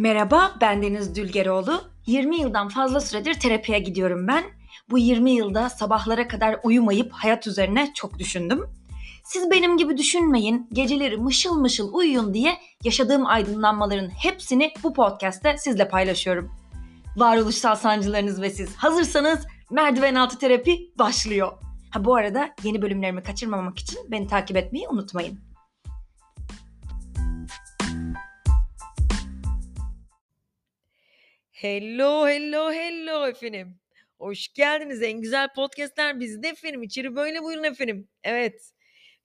Merhaba, ben Deniz Dülgeroğlu. 20 yıldan fazla süredir terapiye gidiyorum ben. Bu 20 yılda sabahlara kadar uyumayıp hayat üzerine çok düşündüm. Siz benim gibi düşünmeyin, geceleri mışıl mışıl uyuyun diye yaşadığım aydınlanmaların hepsini bu podcast'te sizle paylaşıyorum. Varoluşsal sancılarınız ve siz hazırsanız merdiven altı terapi başlıyor. Ha bu arada yeni bölümlerimi kaçırmamak için beni takip etmeyi unutmayın. Hello, hello, hello efendim. Hoş geldiniz. En güzel podcastler bizde efendim. İçeri böyle buyurun efendim. Evet.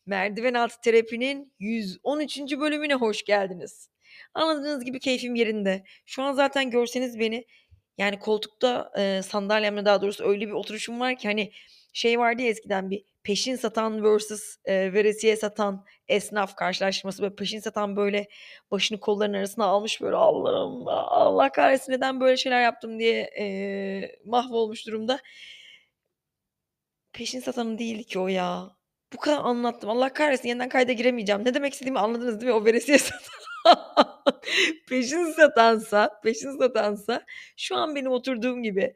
Merdiven altı terapinin 113. bölümüne hoş geldiniz. Anladığınız gibi keyfim yerinde. Şu an zaten görseniz beni yani koltukta e, sandalyemde daha doğrusu öyle bir oturuşum var ki hani şey vardı ya eskiden bir peşin satan vs. e, veresiye satan esnaf karşılaşması böyle peşin satan böyle başını kollarının arasına almış böyle Allah'ım Allah kahretsin neden böyle şeyler yaptım diye e, mahvolmuş durumda. Peşin satanın değil ki o ya. Bu kadar anlattım. Allah kahretsin yeniden kayda giremeyeceğim. Ne demek istediğimi anladınız değil mi? O veresiye satan. peşin satansa, peşin satansa şu an benim oturduğum gibi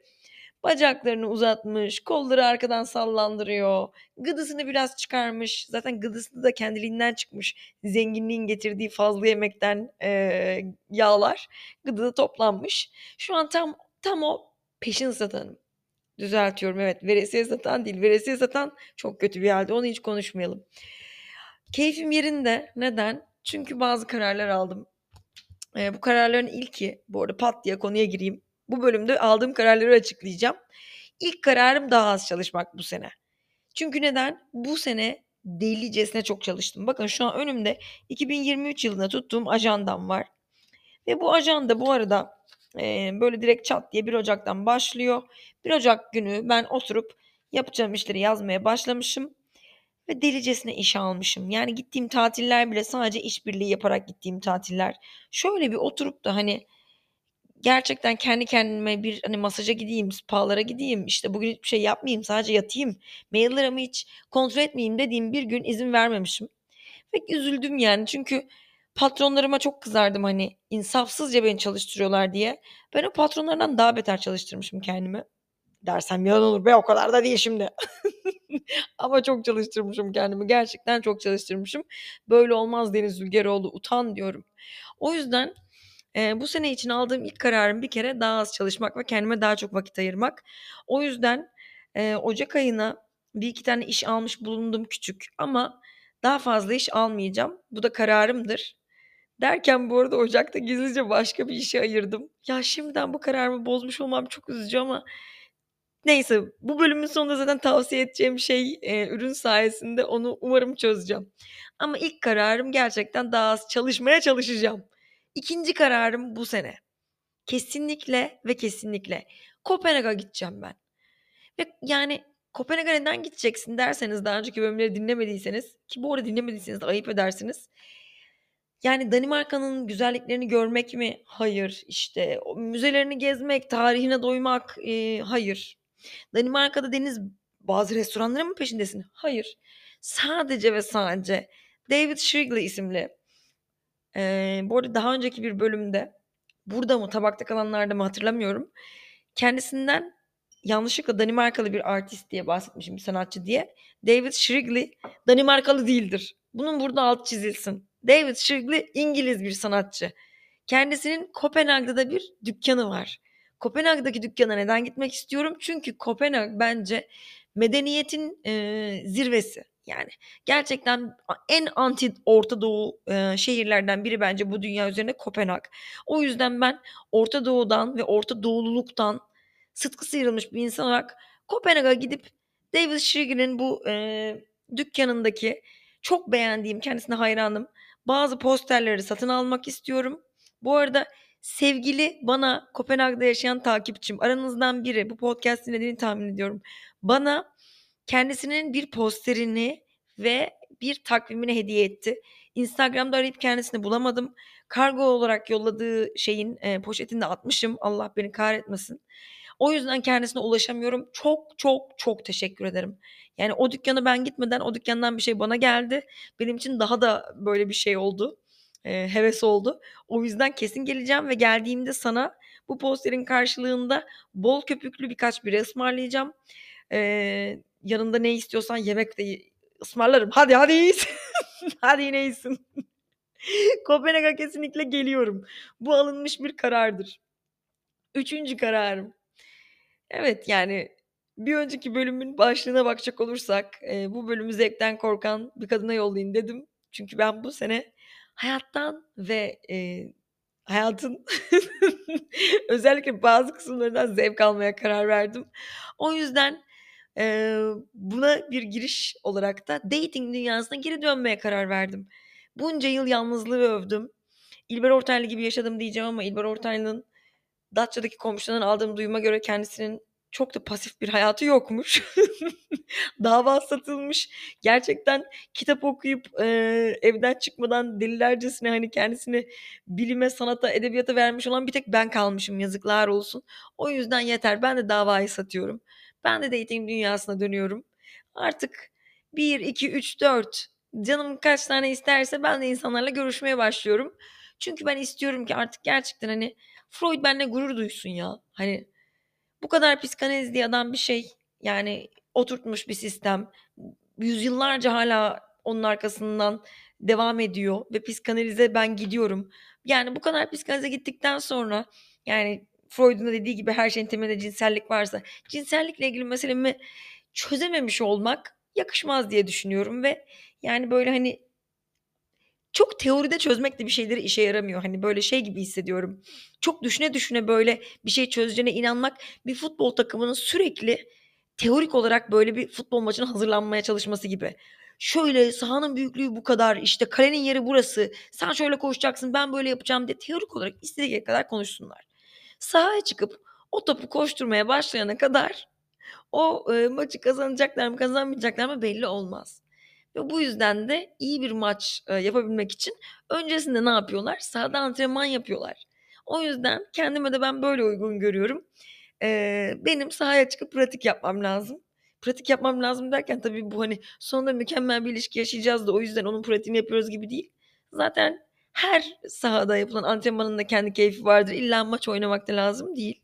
Bacaklarını uzatmış, kolları arkadan sallandırıyor. Gıdısını biraz çıkarmış. Zaten gıdısı da kendiliğinden çıkmış. Zenginliğin getirdiği fazla yemekten e, yağlar. Gıdı toplanmış. Şu an tam tam o peşin satanım. Düzeltiyorum evet. Veresiye satan değil. Veresiye satan çok kötü bir halde. Onu hiç konuşmayalım. Keyfim yerinde. Neden? Çünkü bazı kararlar aldım. E, bu kararların ilki, bu arada pat diye konuya gireyim. Bu bölümde aldığım kararları açıklayacağım. İlk kararım daha az çalışmak bu sene. Çünkü neden? Bu sene delicesine çok çalıştım. Bakın şu an önümde 2023 yılında tuttuğum ajandam var. Ve bu ajanda bu arada e, böyle direkt çat diye 1 Ocak'tan başlıyor. 1 Ocak günü ben oturup yapacağım işleri yazmaya başlamışım. Ve delicesine iş almışım. Yani gittiğim tatiller bile sadece işbirliği yaparak gittiğim tatiller. Şöyle bir oturup da hani gerçekten kendi kendime bir hani masaja gideyim, spalara gideyim, işte bugün hiçbir şey yapmayayım, sadece yatayım, maillerimi hiç kontrol etmeyeyim dediğim bir gün izin vermemişim. Ve üzüldüm yani çünkü patronlarıma çok kızardım hani insafsızca beni çalıştırıyorlar diye. Ben o patronlardan daha beter çalıştırmışım kendimi. Dersem yalan olur be o kadar da değil şimdi. Ama çok çalıştırmışım kendimi. Gerçekten çok çalıştırmışım. Böyle olmaz Deniz Zülgeroğlu utan diyorum. O yüzden Eee, bu sene için aldığım ilk kararım bir kere daha az çalışmak ve kendime daha çok vakit ayırmak. O yüzden, eee, ocak ayına bir iki tane iş almış bulundum küçük ama daha fazla iş almayacağım. Bu da kararımdır. Derken bu arada ocakta gizlice başka bir işe ayırdım. Ya şimdiden bu kararımı bozmuş olmam çok üzücü ama neyse bu bölümün sonunda zaten tavsiye edeceğim şey, eee, ürün sayesinde onu umarım çözeceğim. Ama ilk kararım gerçekten daha az çalışmaya çalışacağım. İkinci kararım bu sene. Kesinlikle ve kesinlikle Kopenhag'a gideceğim ben. Ve yani Kopenhag'a neden gideceksin derseniz daha önceki bölümleri dinlemediyseniz ki bu arada dinlemediyseniz ayıp edersiniz. Yani Danimarka'nın güzelliklerini görmek mi? Hayır. İşte müzelerini gezmek, tarihine doymak, e, hayır. Danimarka'da deniz bazı restoranların mı peşindesin? Hayır. Sadece ve sadece David Shrigley isimli Eee, bu arada daha önceki bir bölümde, burada mı tabakta kalanlarda mı hatırlamıyorum. Kendisinden yanlışlıkla Danimarkalı bir artist diye bahsetmişim, bir sanatçı diye. David Shrigley Danimarkalı değildir. Bunun burada alt çizilsin. David Shrigley İngiliz bir sanatçı. Kendisinin Kopenhag'da da bir dükkanı var. Kopenhag'daki dükkana neden gitmek istiyorum? Çünkü Kopenhag bence medeniyetin e, zirvesi. Yani gerçekten en anti Orta Doğu e, şehirlerden biri bence bu dünya üzerinde Kopenhag. O yüzden ben Orta Doğu'dan ve Orta Doğululuktan sıtkı sıyrılmış bir insan olarak Kopenhag'a gidip David Schrager'in bu e, dükkanındaki çok beğendiğim, kendisine hayranım bazı posterleri satın almak istiyorum. Bu arada sevgili bana Kopenhag'da yaşayan takipçim aranızdan biri bu podcast dinlediğini tahmin ediyorum. Bana kendisinin bir posterini ve bir takvimini hediye etti. Instagram'da arayıp kendisini bulamadım. Kargo olarak yolladığı şeyin e, poşetinde atmışım. Allah beni kahretmesin. O yüzden kendisine ulaşamıyorum. Çok çok çok teşekkür ederim. Yani o dükkana ben gitmeden o dükkandan bir şey bana geldi. Benim için daha da böyle bir şey oldu. e, heves oldu. O yüzden kesin geleceğim ve geldiğimde sana bu posterin karşılığında bol köpüklü birkaç bira ısmarlayacağım. Ee, yanında ne istiyorsan yemek de ısmarlarım. Hadi hadi iyisin. hadi yine iyisin. Kopenhag'a kesinlikle geliyorum. Bu alınmış bir karardır. Üçüncü kararım. Evet yani bir önceki bölümün başlığına bakacak olursak e, bu bölümü zevkten korkan bir kadına yollayın dedim. Çünkü ben bu sene hayattan ve e, hayatın özellikle bazı kısımlarından zevk almaya karar verdim. O yüzden e, buna bir giriş olarak da dating dünyasına geri dönmeye karar verdim. Bunca yıl yalnızlığı övdüm. İlber Ortaylı gibi yaşadım diyeceğim ama İlber Ortaylı'nın Datça'daki komşudan aldığım duyuma göre kendisinin çok da pasif bir hayatı yokmuş. Dava satılmış. Gerçekten kitap okuyup e, evden çıkmadan delilercesine hani kendisini bilime, sanata, edebiyata vermiş olan bir tek ben kalmışım yazıklar olsun. O yüzden yeter. Ben de davayı satıyorum. Ben de dating dünyasına dönüyorum. Artık 1, 2, 3, 4 canım kaç tane isterse ben de insanlarla görüşmeye başlıyorum. Çünkü ben istiyorum ki artık gerçekten hani Freud benimle gurur duysun ya. Hani bu kadar psikanaliz diye adam bir şey yani oturtmuş bir sistem. Yüzyıllarca hala onun arkasından devam ediyor ve psikanalize ben gidiyorum. Yani bu kadar psikanalize gittikten sonra yani Freud'un da dediği gibi her şeyin temelinde cinsellik varsa cinsellikle ilgili meselemi çözememiş olmak yakışmaz diye düşünüyorum ve yani böyle hani çok teoride çözmek de bir şeyleri işe yaramıyor. Hani böyle şey gibi hissediyorum. Çok düşüne düşüne böyle bir şey çözeceğine inanmak bir futbol takımının sürekli teorik olarak böyle bir futbol maçına hazırlanmaya çalışması gibi. Şöyle sahanın büyüklüğü bu kadar işte kalenin yeri burası sen şöyle koşacaksın ben böyle yapacağım diye teorik olarak istediği kadar konuşsunlar. Sahaya çıkıp o topu koşturmaya başlayana kadar o e, maçı kazanacaklar mı kazanmayacaklar mı belli olmaz. Ve bu yüzden de iyi bir maç e, yapabilmek için öncesinde ne yapıyorlar? Sahada antrenman yapıyorlar. O yüzden kendime de ben böyle uygun görüyorum. E, benim sahaya çıkıp pratik yapmam lazım. Pratik yapmam lazım derken tabii bu hani sonunda mükemmel bir ilişki yaşayacağız da o yüzden onun pratiğini yapıyoruz gibi değil. Zaten her sahada yapılan antrenmanın da kendi keyfi vardır. İlla maç oynamak da lazım değil.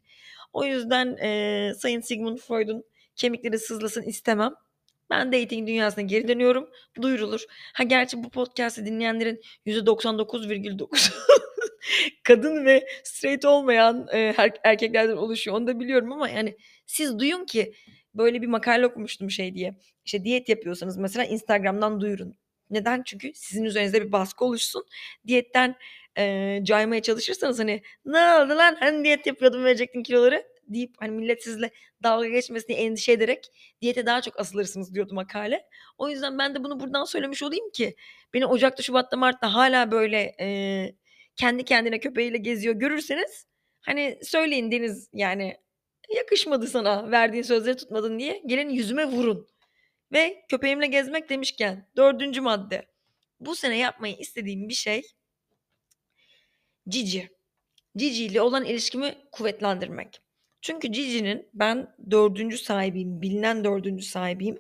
O yüzden e, Sayın Sigmund Freud'un kemikleri sızlasın istemem. Ben dating dünyasına geri dönüyorum. Duyurulur. Ha gerçi bu podcast'ı dinleyenlerin %99,9 kadın ve straight olmayan e, erkeklerden oluşuyor. Onu da biliyorum ama yani siz duyun ki böyle bir makale okumuştum şey diye. İşte diyet yapıyorsanız mesela Instagram'dan duyurun. Neden? Çünkü sizin üzerinizde bir baskı oluşsun. Diyetten e, caymaya çalışırsanız hani ne oldu lan hani diyet yapıyordum verecektin kiloları deyip hani millet sizle dalga geçmesini endişe ederek diyete daha çok asılırsınız diyordu makale. O yüzden ben de bunu buradan söylemiş olayım ki beni Ocak'ta, Şubat'ta, Mart'ta hala böyle e, kendi kendine köpeğiyle geziyor görürseniz hani söyleyin Deniz yani yakışmadı sana verdiğin sözleri tutmadın diye gelin yüzüme vurun. Ve köpeğimle gezmek demişken dördüncü madde. Bu sene yapmayı istediğim bir şey Cici. Cici ile olan ilişkimi kuvvetlendirmek. Çünkü Cici'nin ben dördüncü sahibiyim, bilinen dördüncü sahibiyim.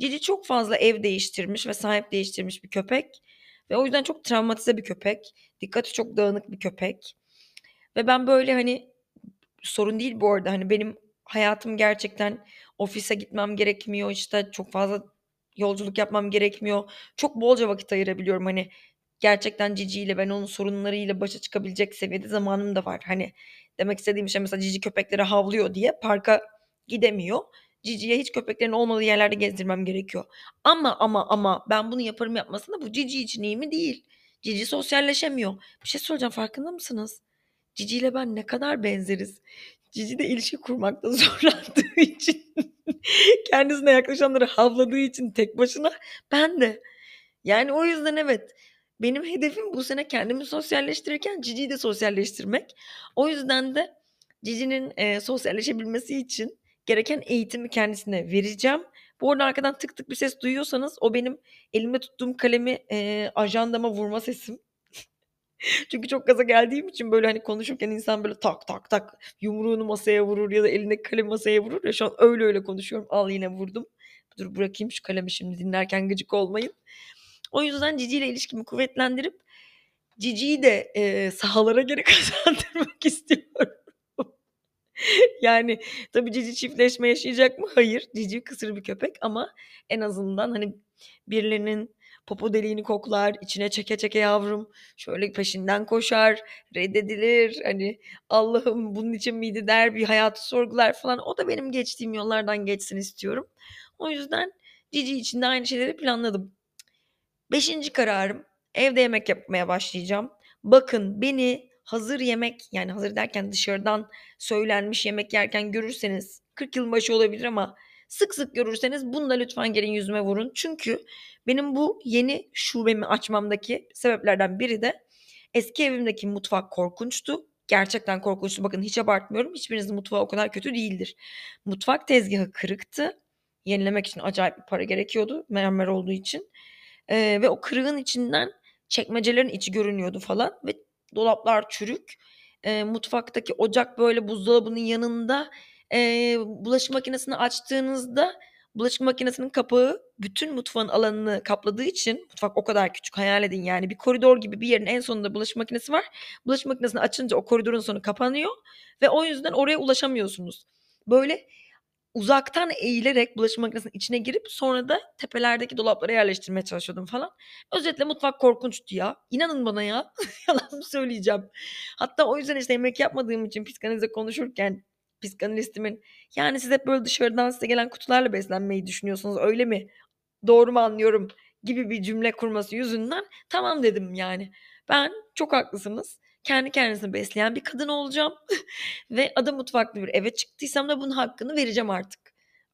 Cici çok fazla ev değiştirmiş ve sahip değiştirmiş bir köpek. Ve o yüzden çok travmatize bir köpek. Dikkati çok dağınık bir köpek. Ve ben böyle hani sorun değil bu arada. Hani benim hayatım gerçekten ofise gitmem gerekmiyor. İşte çok fazla yolculuk yapmam gerekmiyor. Çok bolca vakit ayırabiliyorum. Hani gerçekten Cici ile ben onun sorunlarıyla başa çıkabilecek seviyede zamanım da var. Hani demek istediğim şey mesela Cici köpekleri havlıyor diye parka gidemiyor. Cici'ye hiç köpeklerin olmadığı yerlerde gezdirmem gerekiyor. Ama ama ama ben bunu yaparım yapmasın da bu Cici için iyi mi değil. Cici sosyalleşemiyor. Bir şey soracağım farkında mısınız? Cici ile ben ne kadar benzeriz. Cici de ilişki kurmakta zorlandığı için kendisine yaklaşanları havladığı için tek başına ben de. Yani o yüzden evet benim hedefim bu sene kendimi sosyalleştirirken Cici'yi de sosyalleştirmek. O yüzden de Cici'nin e, sosyalleşebilmesi için gereken eğitimi kendisine vereceğim. Bu arada arkadan tık tık bir ses duyuyorsanız o benim elimde tuttuğum kalemi e, ajandama vurma sesim. Çünkü çok gaza geldiğim için böyle hani konuşurken insan böyle tak tak tak yumruğunu masaya vurur ya da elindeki kalemi masaya vurur ya şu an öyle öyle konuşuyorum. Al yine vurdum. Dur bırakayım şu kalemi şimdi dinlerken gıcık olmayın. O yüzden Cici ile ilişkimi kuvvetlendirip Cici'yi de eee, sahalara geri kazandırmak istiyorum. Yani tabii Cici çiftleşme yaşayacak mı? Hayır. Cici kısır bir köpek ama en azından hani birilerinin popo deliğini koklar, içine çeke çeke yavrum, şöyle peşinden koşar, reddedilir. Hani Allah'ım bunun için miydi der, bir hayatı sorgular falan. O da benim geçtiğim yollardan geçsin istiyorum. O yüzden Cici için de aynı şeyleri planladım. Beşinci kararım evde yemek yapmaya başlayacağım. Bakın beni hazır yemek yani hazır derken dışarıdan söylenmiş yemek yerken görürseniz 40 yılın başı olabilir ama sık sık görürseniz bunu lütfen gelin yüzüme vurun. Çünkü benim bu yeni şubemi açmamdaki sebeplerden biri de eski evimdeki mutfak korkunçtu. Gerçekten korkunçtu. Bakın hiç abartmıyorum. Hiçbirinizin mutfağı o kadar kötü değildir. Mutfak tezgahı kırıktı. Yenilemek için acayip bir para gerekiyordu. Mermer olduğu için. Ee, ve o kırığın içinden çekmecelerin içi görünüyordu falan. Ve dolaplar çürük. Ee, mutfaktaki ocak böyle buzdolabının yanında. Ee, bulaşık makinesini açtığınızda bulaşık makinesinin kapağı bütün mutfağın alanını kapladığı için mutfak o kadar küçük hayal edin yani bir koridor gibi bir yerin en sonunda bulaşık makinesi var. Bulaşık makinesini açınca o koridorun sonu kapanıyor ve o yüzden oraya ulaşamıyorsunuz. Böyle uzaktan eğilerek bulaşık makinesinin içine girip sonra da tepelerdeki dolaplara yerleştirmeye çalışıyordum falan. Özetle mutfak korkunçtu ya. İnanın bana ya. Yalan mı söyleyeceğim. Hatta o yüzden işte yemek yapmadığım için psikanalize konuşurken psikanalistimin yani siz hep böyle dışarıdan size gelen kutularla beslenmeyi düşünüyorsunuz öyle mi? Doğru mu anlıyorum? gibi bir cümle kurması yüzünden tamam dedim yani. Ben çok haklısınız. Kendi kendisini besleyen bir kadın olacağım. Ve ada mutfaklı bir eve çıktıysam da bunun hakkını vereceğim artık.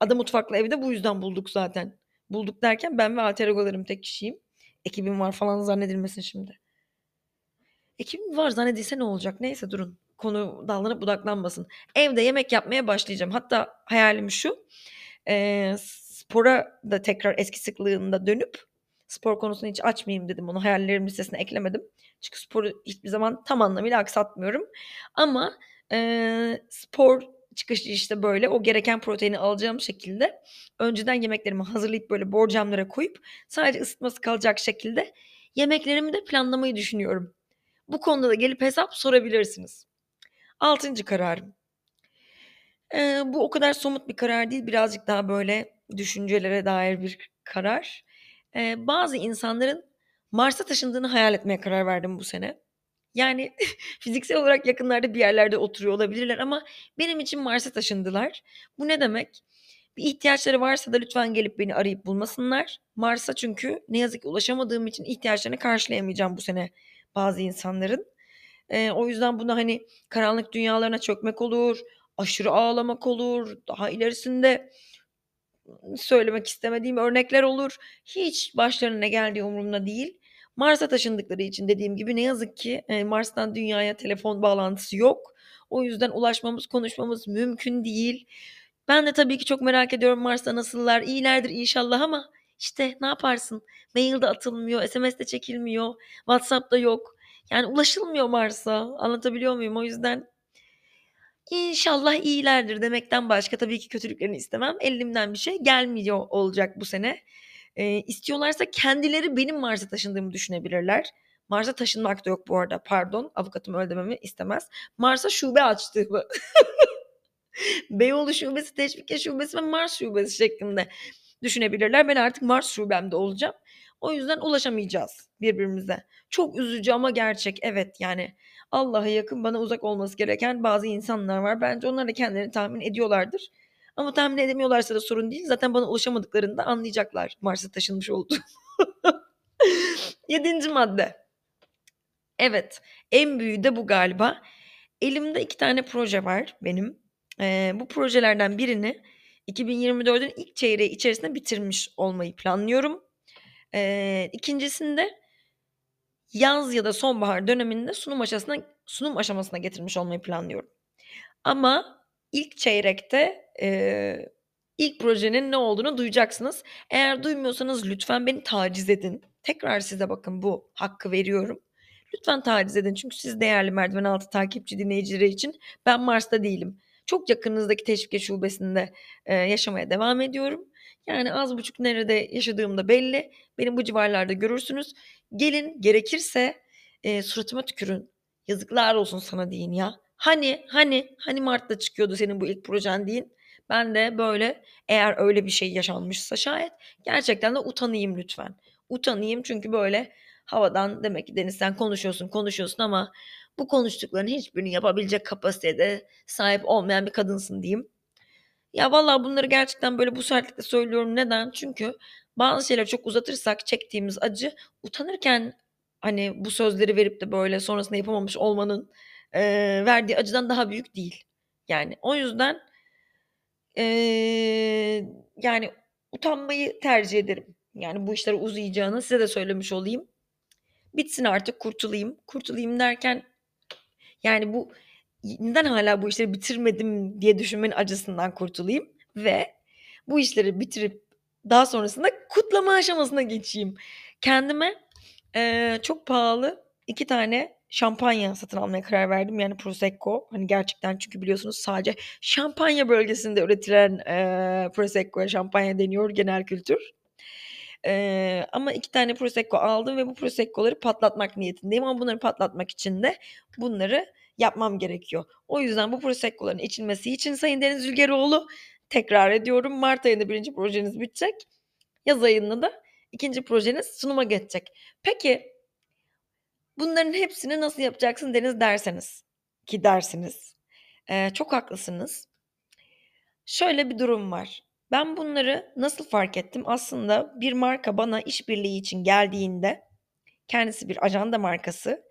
Ada mutfaklı evi de bu yüzden bulduk zaten. Bulduk derken ben ve alter egolarım tek kişiyim. Ekibim var falan zannedilmesin şimdi. Ekibim var zannedilse ne olacak? Neyse durun. Konu dallanıp budaklanmasın. Evde yemek yapmaya başlayacağım. Hatta hayalim şu. E, spora da tekrar eski sıklığında dönüp spor konusunu hiç açmayayım dedim. Onu hayallerim listesine eklemedim. Çünkü sporu hiçbir zaman tam anlamıyla aksatmıyorum. Ama e, spor çıkışı işte böyle o gereken proteini alacağım şekilde önceden yemeklerimi hazırlayıp böyle borcamlara koyup sadece ısıtması kalacak şekilde yemeklerimi de planlamayı düşünüyorum. Bu konuda da gelip hesap sorabilirsiniz. Altıncı kararım. Ee, bu o kadar somut bir karar değil. Birazcık daha böyle düşüncelere dair bir karar. Ee, bazı insanların Mars'a taşındığını hayal etmeye karar verdim bu sene. Yani fiziksel olarak yakınlarda bir yerlerde oturuyor olabilirler ama benim için Mars'a taşındılar. Bu ne demek? Bir ihtiyaçları varsa da lütfen gelip beni arayıp bulmasınlar. Mars'a çünkü ne yazık ki ulaşamadığım için ihtiyaçlarını karşılayamayacağım bu sene bazı insanların. Ee, o yüzden buna hani karanlık dünyalarına çökmek olur, aşırı ağlamak olur, daha ilerisinde söylemek istemediğim örnekler olur. Hiç başlarına ne geldiği umurumda değil. Mars'a taşındıkları için dediğim gibi ne yazık ki e, Mars'tan dünyaya telefon bağlantısı yok. O yüzden ulaşmamız, konuşmamız mümkün değil. Ben de tabii ki çok merak ediyorum Mars'ta nasıllar. İyilerdir inşallah ama işte ne yaparsın? Mailde atılmıyor, SMS'de çekilmiyor, WhatsApp'ta yok. Yani ulaşılmıyor Mars'a. Anlatabiliyor muyum? O yüzden İnşallah iyilerdir demekten başka tabii ki kötülüklerini istemem. Elimden bir şey gelmiyor olacak bu sene. Ee, istiyorlarsa kendileri benim Mars'a taşındığımı düşünebilirler. Mars'a taşınmak da yok bu arada. Pardon avukatım öyle dememi istemez. Mars'a şube açtığımı. Beyoğlu şubesi, Teşvikiye şubesi ve Mars şubesi şeklinde düşünebilirler. Ben artık Mars şubemde olacağım. O yüzden ulaşamayacağız birbirimize. Çok üzücü ama gerçek. Evet yani Allah'a yakın bana uzak olması gereken bazı insanlar var. Bence onlar da kendilerini tahmin ediyorlardır. Ama tahmin edemiyorlarsa da sorun değil. Zaten bana ulaşamadıklarında anlayacaklar Mars'a taşınmış oldu. Yedinci madde. Evet en büyüğü de bu galiba. Elimde iki tane proje var benim. Ee, bu projelerden birini 2024'ün ilk çeyreği içerisinde bitirmiş olmayı planlıyorum. Ee, ikincisinde yaz ya da sonbahar döneminde sunum aşamasına sunum aşamasına getirmiş olmayı planlıyorum. Ama ilk çeyrekte e, ilk projenin ne olduğunu duyacaksınız. Eğer duymuyorsanız lütfen beni taciz edin. Tekrar size bakın bu hakkı veriyorum. Lütfen taciz edin çünkü siz değerli merdiven altı takipçi dinleyicileri için ben Mars'ta değilim. Çok yakınınızdaki teşvike şubesinde e, yaşamaya devam ediyorum. Yani az buçuk nerede yaşadığım da belli. Benim bu civarlarda görürsünüz. Gelin gerekirse Eee, suratıma tükürün. Yazıklar olsun sana deyin ya. Hani, hani, hani Mart'ta çıkıyordu senin bu ilk projen deyin. Ben de böyle eğer öyle bir şey yaşanmışsa şayet gerçekten de utanayım lütfen. Utanayım çünkü böyle havadan demek ki Deniz sen konuşuyorsun konuşuyorsun ama bu konuştuklarının hiçbirini yapabilecek kapasitede sahip olmayan bir kadınsın diyeyim. Ya vallahi bunları gerçekten böyle bu sertlikle söylüyorum. Neden? Çünkü bazı şeyleri çok uzatırsak çektiğimiz acı utanırken hani bu sözleri verip de böyle sonrasında yapamamış olmanın eee, verdiği acıdan daha büyük değil. Yani o yüzden eee, yani utanmayı tercih ederim. Yani bu işler uzayacağını size de söylemiş olayım. Bitsin artık kurtulayım. Kurtulayım derken yani bu neden hala bu işleri bitirmedim diye düşünmenin acısından kurtulayım ve bu işleri bitirip daha sonrasında kutlama aşamasına geçeyim. Kendime eee, çok pahalı iki tane şampanya satın almaya karar verdim. Yani Prosecco. Hani gerçekten çünkü biliyorsunuz sadece şampanya bölgesinde üretilen eee Prosecco'ya şampanya deniyor genel kültür. Eee, ama iki tane Prosecco aldım ve bu Prosecco'ları patlatmak niyetindeyim ama bunları patlatmak için de bunları yapmam gerekiyor. O yüzden bu Prosecco'ların içilmesi için Sayın Deniz Ülgeroğlu tekrar ediyorum Mart ayında birinci projeniz bitecek. Yaz ayında da ikinci projeniz sunuma geçecek. Peki bunların hepsini nasıl yapacaksın Deniz derseniz ki dersiniz. Eee, çok haklısınız. Şöyle bir durum var. Ben bunları nasıl fark ettim? Aslında bir marka bana işbirliği için geldiğinde kendisi bir ajanda markası.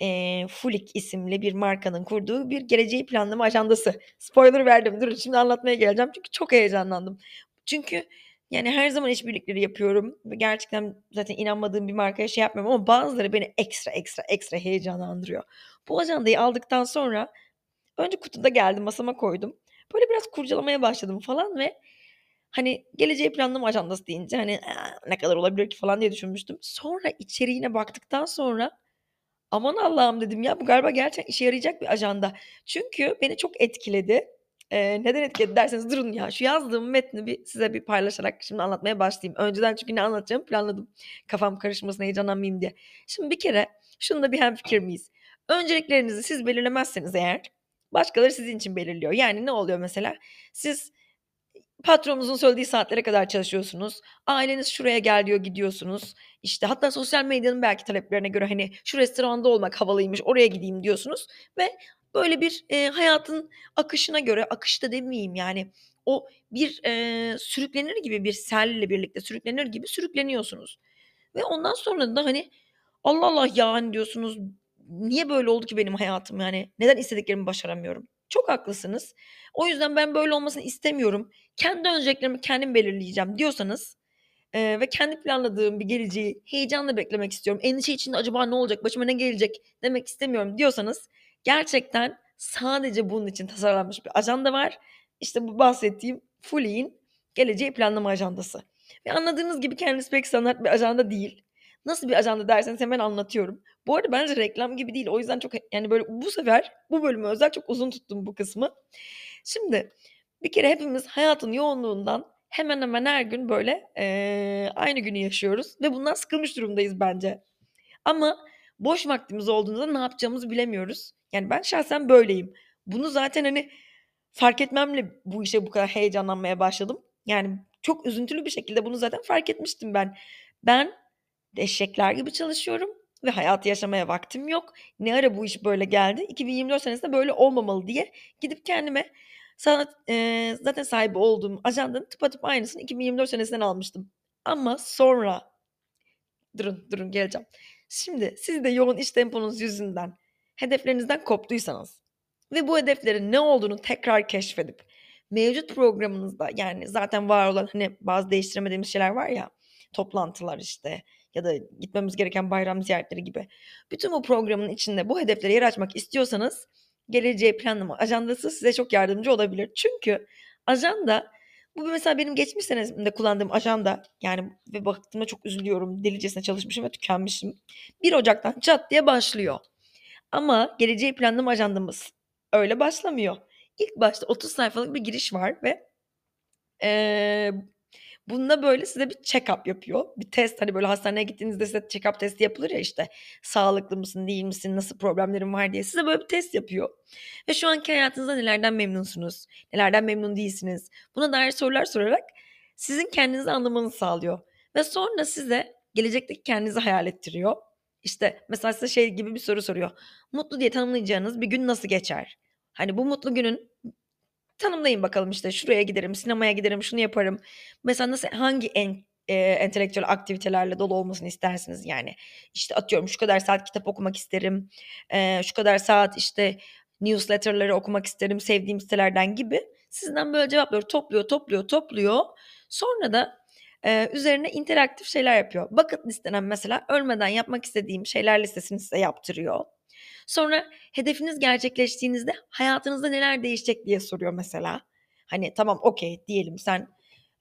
Eee, Fulik isimli bir markanın kurduğu bir geleceği planlama ajandası. Spoiler verdim. Durun şimdi anlatmaya geleceğim çünkü çok heyecanlandım. Çünkü yani her zaman işbirlikleri yapıyorum gerçekten zaten inanmadığım bir markaya şey yapmıyorum ama bazıları beni ekstra ekstra ekstra heyecanlandırıyor. Bu ajandayı aldıktan sonra önce kutuda geldi masama koydum. Böyle biraz kurcalamaya başladım falan ve hani geleceği planlama ajandası deyince hani ne kadar olabilir ki falan diye düşünmüştüm. Sonra içeriğine baktıktan sonra aman Allah'ım dedim ya bu galiba gerçekten işe yarayacak bir ajanda. Çünkü beni çok etkiledi. Eee, neden etkiledi derseniz durun ya şu yazdığım metni bir size bir paylaşarak şimdi anlatmaya başlayayım. Önceden çünkü ne anlatacağımı planladım. Kafam karışmasın, heyecanlanmayayım diye. Şimdi bir kere şunda bir hemfikir miyiz? Önceliklerinizi siz belirlemezseniz eğer başkaları sizin için belirliyor. Yani ne oluyor mesela? Siz patronunuzun söylediği saatlere kadar çalışıyorsunuz. Aileniz şuraya gel diyor gidiyorsunuz. İşte hatta sosyal medyanın belki taleplerine göre hani şu restoranda olmak havalıymış oraya gideyim diyorsunuz ve böyle bir eee, hayatın akışına göre akış da demeyeyim yani o bir eee, sürüklenir gibi bir selle birlikte sürüklenir gibi sürükleniyorsunuz. Ve ondan sonra da hani Allah Allah ya hani diyorsunuz niye böyle oldu ki benim hayatım yani neden istediklerimi başaramıyorum? Çok haklısınız. O yüzden ben böyle olmasını istemiyorum. Kendi önceliklerimi kendim belirleyeceğim diyorsanız eee, ve kendi planladığım bir geleceği heyecanla beklemek istiyorum. Endişe içinde acaba ne olacak, başıma ne gelecek demek istemiyorum diyorsanız gerçekten sadece bunun için tasarlanmış bir ajanda var. İşte bu bahsettiğim Fuli'in geleceği planlama ajandası. Ve anladığınız gibi kendisi pek standart bir ajanda değil. Nasıl bir ajanda derseniz hemen anlatıyorum. Bu arada bence reklam gibi değil. O yüzden çok yani böyle bu sefer bu bölüme özel çok uzun tuttum bu kısmı. Şimdi bir kere hepimiz hayatın yoğunluğundan hemen hemen her gün böyle eee, aynı günü yaşıyoruz ve bundan sıkılmış durumdayız bence. Ama boş vaktimiz olduğunda ne yapacağımızı bilemiyoruz. Yani ben şahsen böyleyim. Bunu zaten hani fark etmemle bu işe bu kadar heyecanlanmaya başladım. Yani çok üzüntülü bir şekilde bunu zaten fark etmiştim ben. Ben eşekler gibi çalışıyorum ve hayatı yaşamaya vaktim yok. Ne ara bu iş böyle geldi? 2024 senesinde böyle olmamalı diye gidip kendime sanat eee, zaten sahibi olduğum ajandanın tıpatıp aynısını 2024 senesinden almıştım. Ama sonra durun durun geleceğim. Şimdi siz de yoğun iş temponuz yüzünden hedeflerinizden koptuysanız ve bu hedeflerin ne olduğunu tekrar keşfedip mevcut programınızda yani zaten var olan hani bazı değiştiremediğimiz şeyler var ya toplantılar işte ya da gitmemiz gereken bayram ziyaretleri gibi. Bütün bu programın içinde bu hedeflere yer açmak istiyorsanız geleceği planlama ajandası size çok yardımcı olabilir. Çünkü ajanda bu mesela benim geçmiş senesinde kullandığım ajanda yani ve baktığımda çok üzülüyorum. Delicesine çalışmışım ve tükenmişim. 1 Ocak'tan çat diye başlıyor. Ama geleceği planlama ajandamız öyle başlamıyor. İlk başta 30 sayfalık bir giriş var ve eee, Bunda böyle size bir check-up yapıyor. Bir test hani böyle hastaneye gittiğinizde size check-up testi yapılır ya işte sağlıklı mısın değil misin nasıl problemlerin var diye size böyle bir test yapıyor. Ve şu anki hayatınızda nelerden memnunsunuz, nelerden memnun değilsiniz buna dair sorular sorarak sizin kendinizi anlamanızı sağlıyor. Ve sonra size gelecekteki kendinizi hayal ettiriyor. İşte mesela size şey gibi bir soru soruyor. Mutlu diye tanımlayacağınız bir gün nasıl geçer? Hani bu mutlu günün tanımlayın bakalım işte şuraya giderim, sinemaya giderim, şunu yaparım. Mesela nasıl hangi en e, entelektüel aktivitelerle dolu olmasını istersiniz yani. İşte atıyorum şu kadar saat kitap okumak isterim. E, şu kadar saat işte newsletterları okumak isterim sevdiğim sitelerden gibi. Sizden böyle cevapları topluyor, topluyor, topluyor. Sonra da e, üzerine interaktif şeyler yapıyor. Bucket listenen mesela ölmeden yapmak istediğim şeyler listesini size yaptırıyor. Sonra hedefiniz gerçekleştiğinizde hayatınızda neler değişecek diye soruyor mesela. Hani tamam okey diyelim sen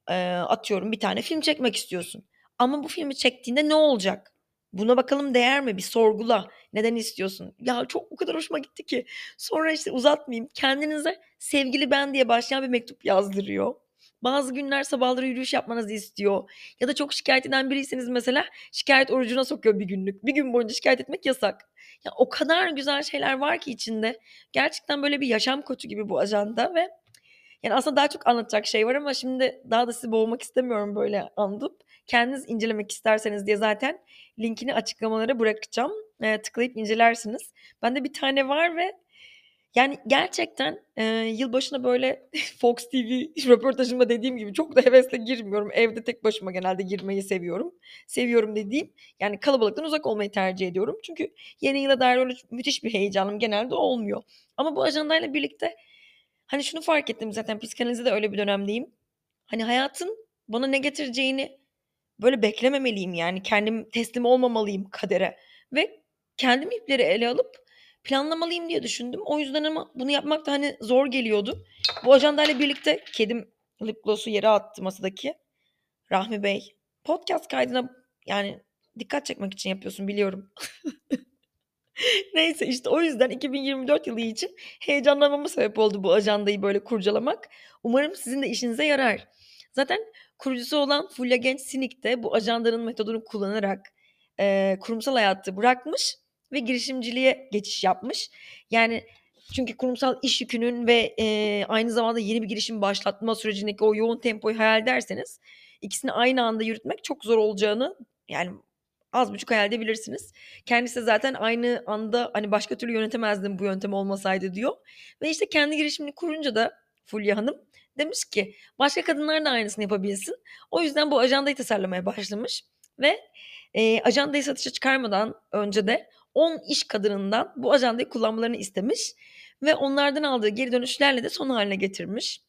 e, atıyorum bir tane film çekmek istiyorsun. Ama bu filmi çektiğinde ne olacak? Buna bakalım değer mi? Bir sorgula. Neden istiyorsun? Ya çok o kadar hoşuma gitti ki. Sonra işte uzatmayayım. Kendinize sevgili ben diye başlayan bir mektup yazdırıyor. Bazı günler sabahları yürüyüş yapmanızı istiyor. Ya da çok şikayet eden biriyseniz mesela şikayet orucuna sokuyor bir günlük. Bir gün boyunca şikayet etmek yasak. Ya o kadar güzel şeyler var ki içinde. Gerçekten böyle bir yaşam koçu gibi bu ajanda ve yani aslında daha çok anlatacak şey var ama şimdi daha da sizi boğmak istemiyorum böyle anlatıp. Kendiniz incelemek isterseniz diye zaten linkini açıklamalara bırakacağım. E, tıklayıp incelersiniz. Bende bir tane var ve yani gerçekten e, yılbaşına böyle Fox TV röportajımda dediğim gibi çok da hevesle girmiyorum. Evde tek başıma genelde girmeyi seviyorum. Seviyorum dediğim yani kalabalıktan uzak olmayı tercih ediyorum. Çünkü yeni yıla dair öyle müthiş bir heyecanım genelde olmuyor. Ama bu ajandayla birlikte hani şunu fark ettim zaten psikanalizde de öyle bir dönemdeyim. Hani hayatın bana ne getireceğini böyle beklememeliyim yani kendim teslim olmamalıyım kadere. Ve kendim ipleri ele alıp planlamalıyım diye düşündüm. O yüzden ama bunu yapmak da hani zor geliyordu. Bu ajandayla birlikte kedim lip gloss'u yere attı masadaki. Rahmi Bey podcast kaydına yani dikkat çekmek için yapıyorsun biliyorum. Neyse işte o yüzden 2024 yılı için heyecanlanmama sebep oldu bu ajandayı böyle kurcalamak. Umarım sizin de işinize yarar. Zaten kurucusu olan Fulya Genç Sinik de bu ajandanın metodunu kullanarak e, kurumsal hayatı bırakmış ve girişimciliğe geçiş yapmış. Yani çünkü kurumsal iş yükünün ve e, aynı zamanda yeni bir girişim başlatma sürecindeki o yoğun tempoyu hayal ederseniz ikisini aynı anda yürütmek çok zor olacağını yani az buçuk hayal edebilirsiniz. Kendisi zaten aynı anda hani başka türlü yönetemezdim bu yöntem olmasaydı diyor. Ve işte kendi girişimini kurunca da Fulya Hanım demiş ki başka kadınlar da aynısını yapabilsin. O yüzden bu ajandayı tasarlamaya başlamış ve e, ajandayı satışa çıkarmadan önce de 10 iş kadınından bu ajandayı kullanmalarını istemiş ve onlardan aldığı geri dönüşlerle de son haline getirmiş.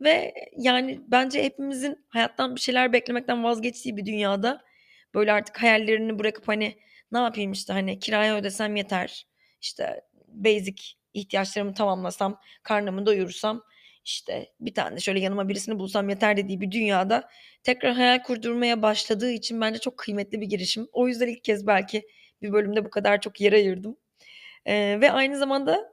Ve yani bence hepimizin hayattan bir şeyler beklemekten vazgeçtiği bir dünyada böyle artık hayallerini bırakıp hani ne yapayım işte hani kiraya ödesem yeter. işte basic ihtiyaçlarımı tamamlasam, karnımı doyurursam işte bir tane şöyle yanıma birisini bulsam yeter dediği bir dünyada tekrar hayal kurdurmaya başladığı için bence çok kıymetli bir girişim. O yüzden ilk kez belki bir bölümde bu kadar çok yer ayırdım. Ee, ve aynı zamanda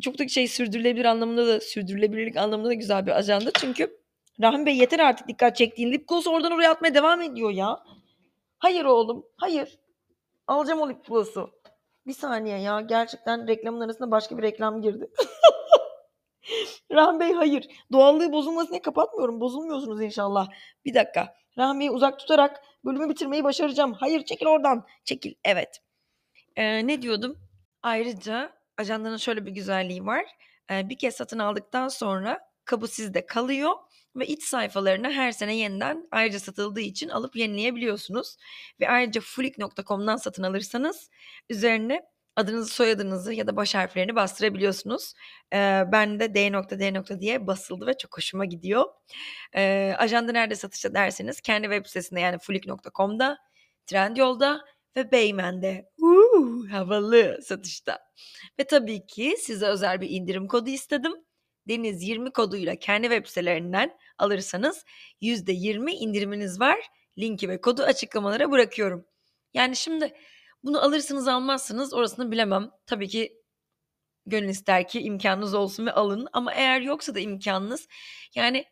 çok da şey sürdürülebilir anlamında da sürdürülebilirlik anlamında da güzel bir ajanda. Çünkü Rahmi Bey yeter artık dikkat çektiğin. Lip gloss oradan oraya atmaya devam ediyor ya. Hayır oğlum hayır. Alacağım o lip gloss'u. Bir saniye ya gerçekten reklamın arasında başka bir reklam girdi. Rahmi Bey hayır. Doğallığı bozulmasın diye kapatmıyorum. Bozulmuyorsunuz inşallah. Bir dakika. Rahmi Bey'i uzak tutarak bölümü bitirmeyi başaracağım. Hayır çekil oradan. Çekil. Evet. Ee, ne diyordum? Ayrıca ajandanın şöyle bir güzelliği var. Ee, bir kez satın aldıktan sonra kabı sizde kalıyor ve iç sayfalarını her sene yeniden ayrıca satıldığı için alıp yenileyebiliyorsunuz. Ve ayrıca fulik.com'dan satın alırsanız üzerine adınızı soyadınızı ya da baş harflerini bastırabiliyorsunuz. Ee, ben de D.D. diye basıldı ve çok hoşuma gidiyor. Ee, ajanda nerede satışta derseniz kendi web sitesinde yani fulik.com'da, Trendyol'da ve Beymen'de. Uuu, havalı satışta. Ve tabii ki size özel bir indirim kodu istedim. Deniz 20 koduyla kendi web sitelerinden alırsanız %20 indiriminiz var. Linki ve kodu açıklamalara bırakıyorum. Yani şimdi bunu alırsınız almazsınız orasını bilemem. Tabii ki gönül ister ki imkanınız olsun ve alın. Ama eğer yoksa da imkanınız yani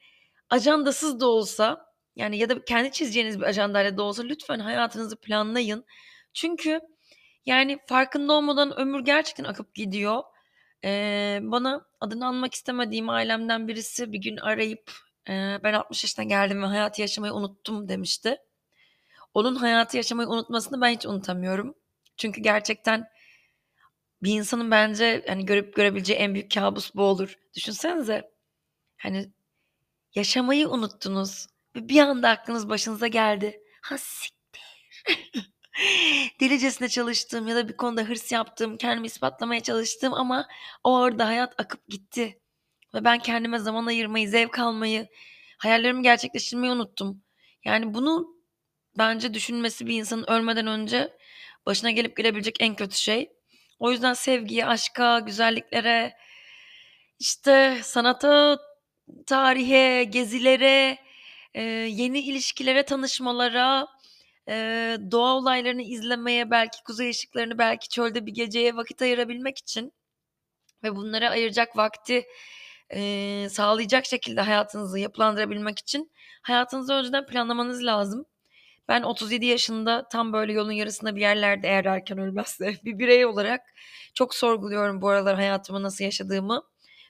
ajandasız da olsa Yani ya da kendi çizeceğiniz bir ajandayla da olsa lütfen hayatınızı planlayın. Çünkü yani farkında olmadan ömür gerçekten akıp gidiyor. Ee, bana adını anmak istemediğim ailemden birisi bir gün arayıp e, ben 60 yaşına geldim ve hayatı yaşamayı unuttum demişti. Onun hayatı yaşamayı unutmasını ben hiç unutamıyorum. Çünkü gerçekten bir insanın bence hani görüp görebileceği en büyük kabus bu olur. Düşünsenize. Hani yaşamayı unuttunuz ve bir anda aklınız başınıza geldi. Ha siktir. Delicesine çalıştım ya da bir konuda hırs yaptım, kendimi ispatlamaya çalıştım ama o orada hayat akıp gitti. Ve ben kendime zaman ayırmayı, zevk almayı, hayallerimi gerçekleştirmeyi unuttum. Yani bunu bence düşünmesi bir insanın ölmeden önce başına gelip gelebilecek en kötü şey. O yüzden sevgiye, aşka, güzelliklere, işte sanata, tarihe, gezilere, e, yeni ilişkilere, tanışmalara, e, doğa olaylarını izlemeye, belki kuzey ışıklarını, belki çölde bir geceye vakit ayırabilmek için ve bunlara ayıracak vakti e, sağlayacak şekilde hayatınızı yapılandırabilmek için hayatınızı önceden planlamanız lazım. Ben 37 yaşında tam böyle yolun yarısında bir yerlerde eğer erken ölmezse bir birey olarak çok sorguluyorum bu aralar hayatımı nasıl yaşadığımı.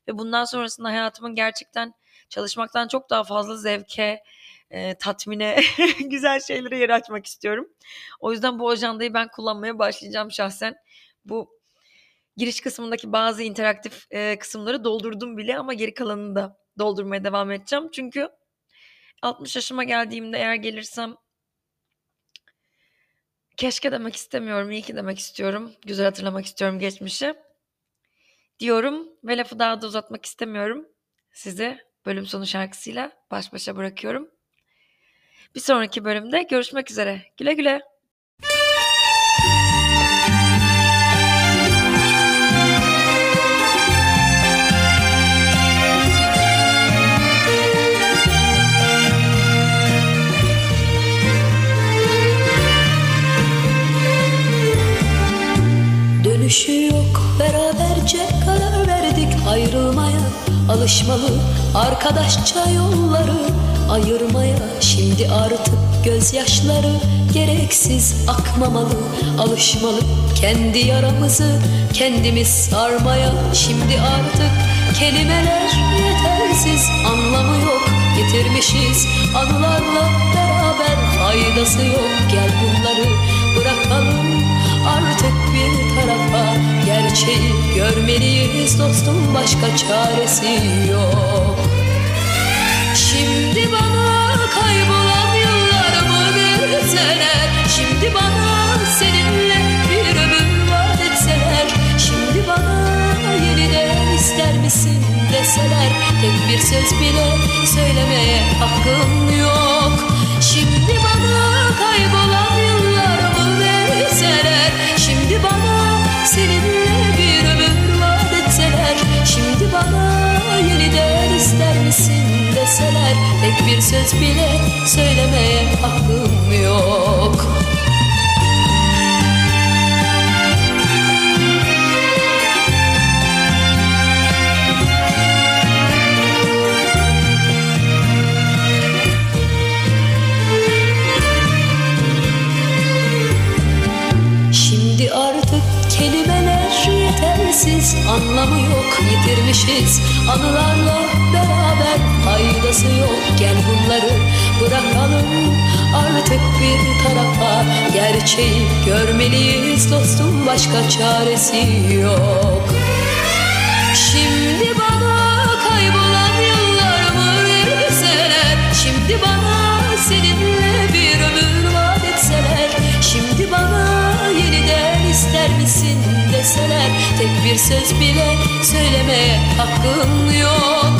Ve bundan sonrasında hayatımın gerçekten çalışmaktan çok daha fazla zevke, e, tatmine, güzel şeylere yer açmak istiyorum. O yüzden bu ajandayı ben kullanmaya başlayacağım şahsen. Bu giriş kısmındaki bazı interaktif e, kısımları doldurdum bile ama geri kalanını da doldurmaya devam edeceğim. Çünkü 60 yaşıma geldiğimde eğer gelirsem keşke demek istemiyorum, iyi ki demek istiyorum. Güzel hatırlamak istiyorum geçmişi. Diyorum ve lafı daha da uzatmak istemiyorum. Sizi bölüm sonu şarkısıyla baş başa bırakıyorum. Bir sonraki bölümde görüşmek üzere. Güle güle. Dönüşü yok. Beraberce karar verdik ayrılmaya. Alışmalı arkadaşça yolları ayırmaya. Şimdi artık gözyaşları gereksiz akmamalı. Alışmalı kendi yaramızı kendimiz sarmaya. Şimdi artık kelimeler yetersiz anlamı yok. Yitirmişiz anılarla beraber faydası yok. Gel bunları Gerçeği görmeliyiz dostum başka çaresi yok. Şimdi bana kaybolan yıllarımı verseler Şimdi bana seninle bir ömür vaat etseler? Şimdi bana yeniden ister misin deseler? Tek bir söz bile söylemeye hakkım yok. Şimdi bana kaybolan söz bile söylemeye hakkım yok Gerçeği görmeliyiz dostum başka çaresi yok. Şimdi bana kaybolan yıllarımı verseler Şimdi bana seninle bir ömür vaat etseler Şimdi bana yeniden ister misin deseler Tek bir söz bile söylemeye hakkım yok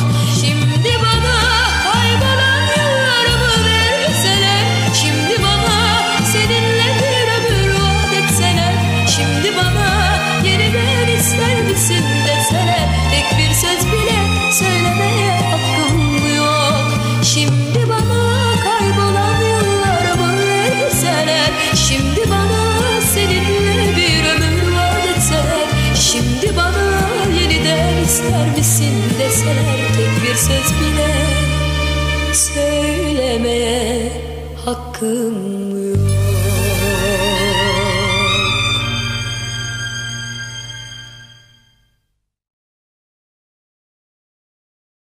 hakkım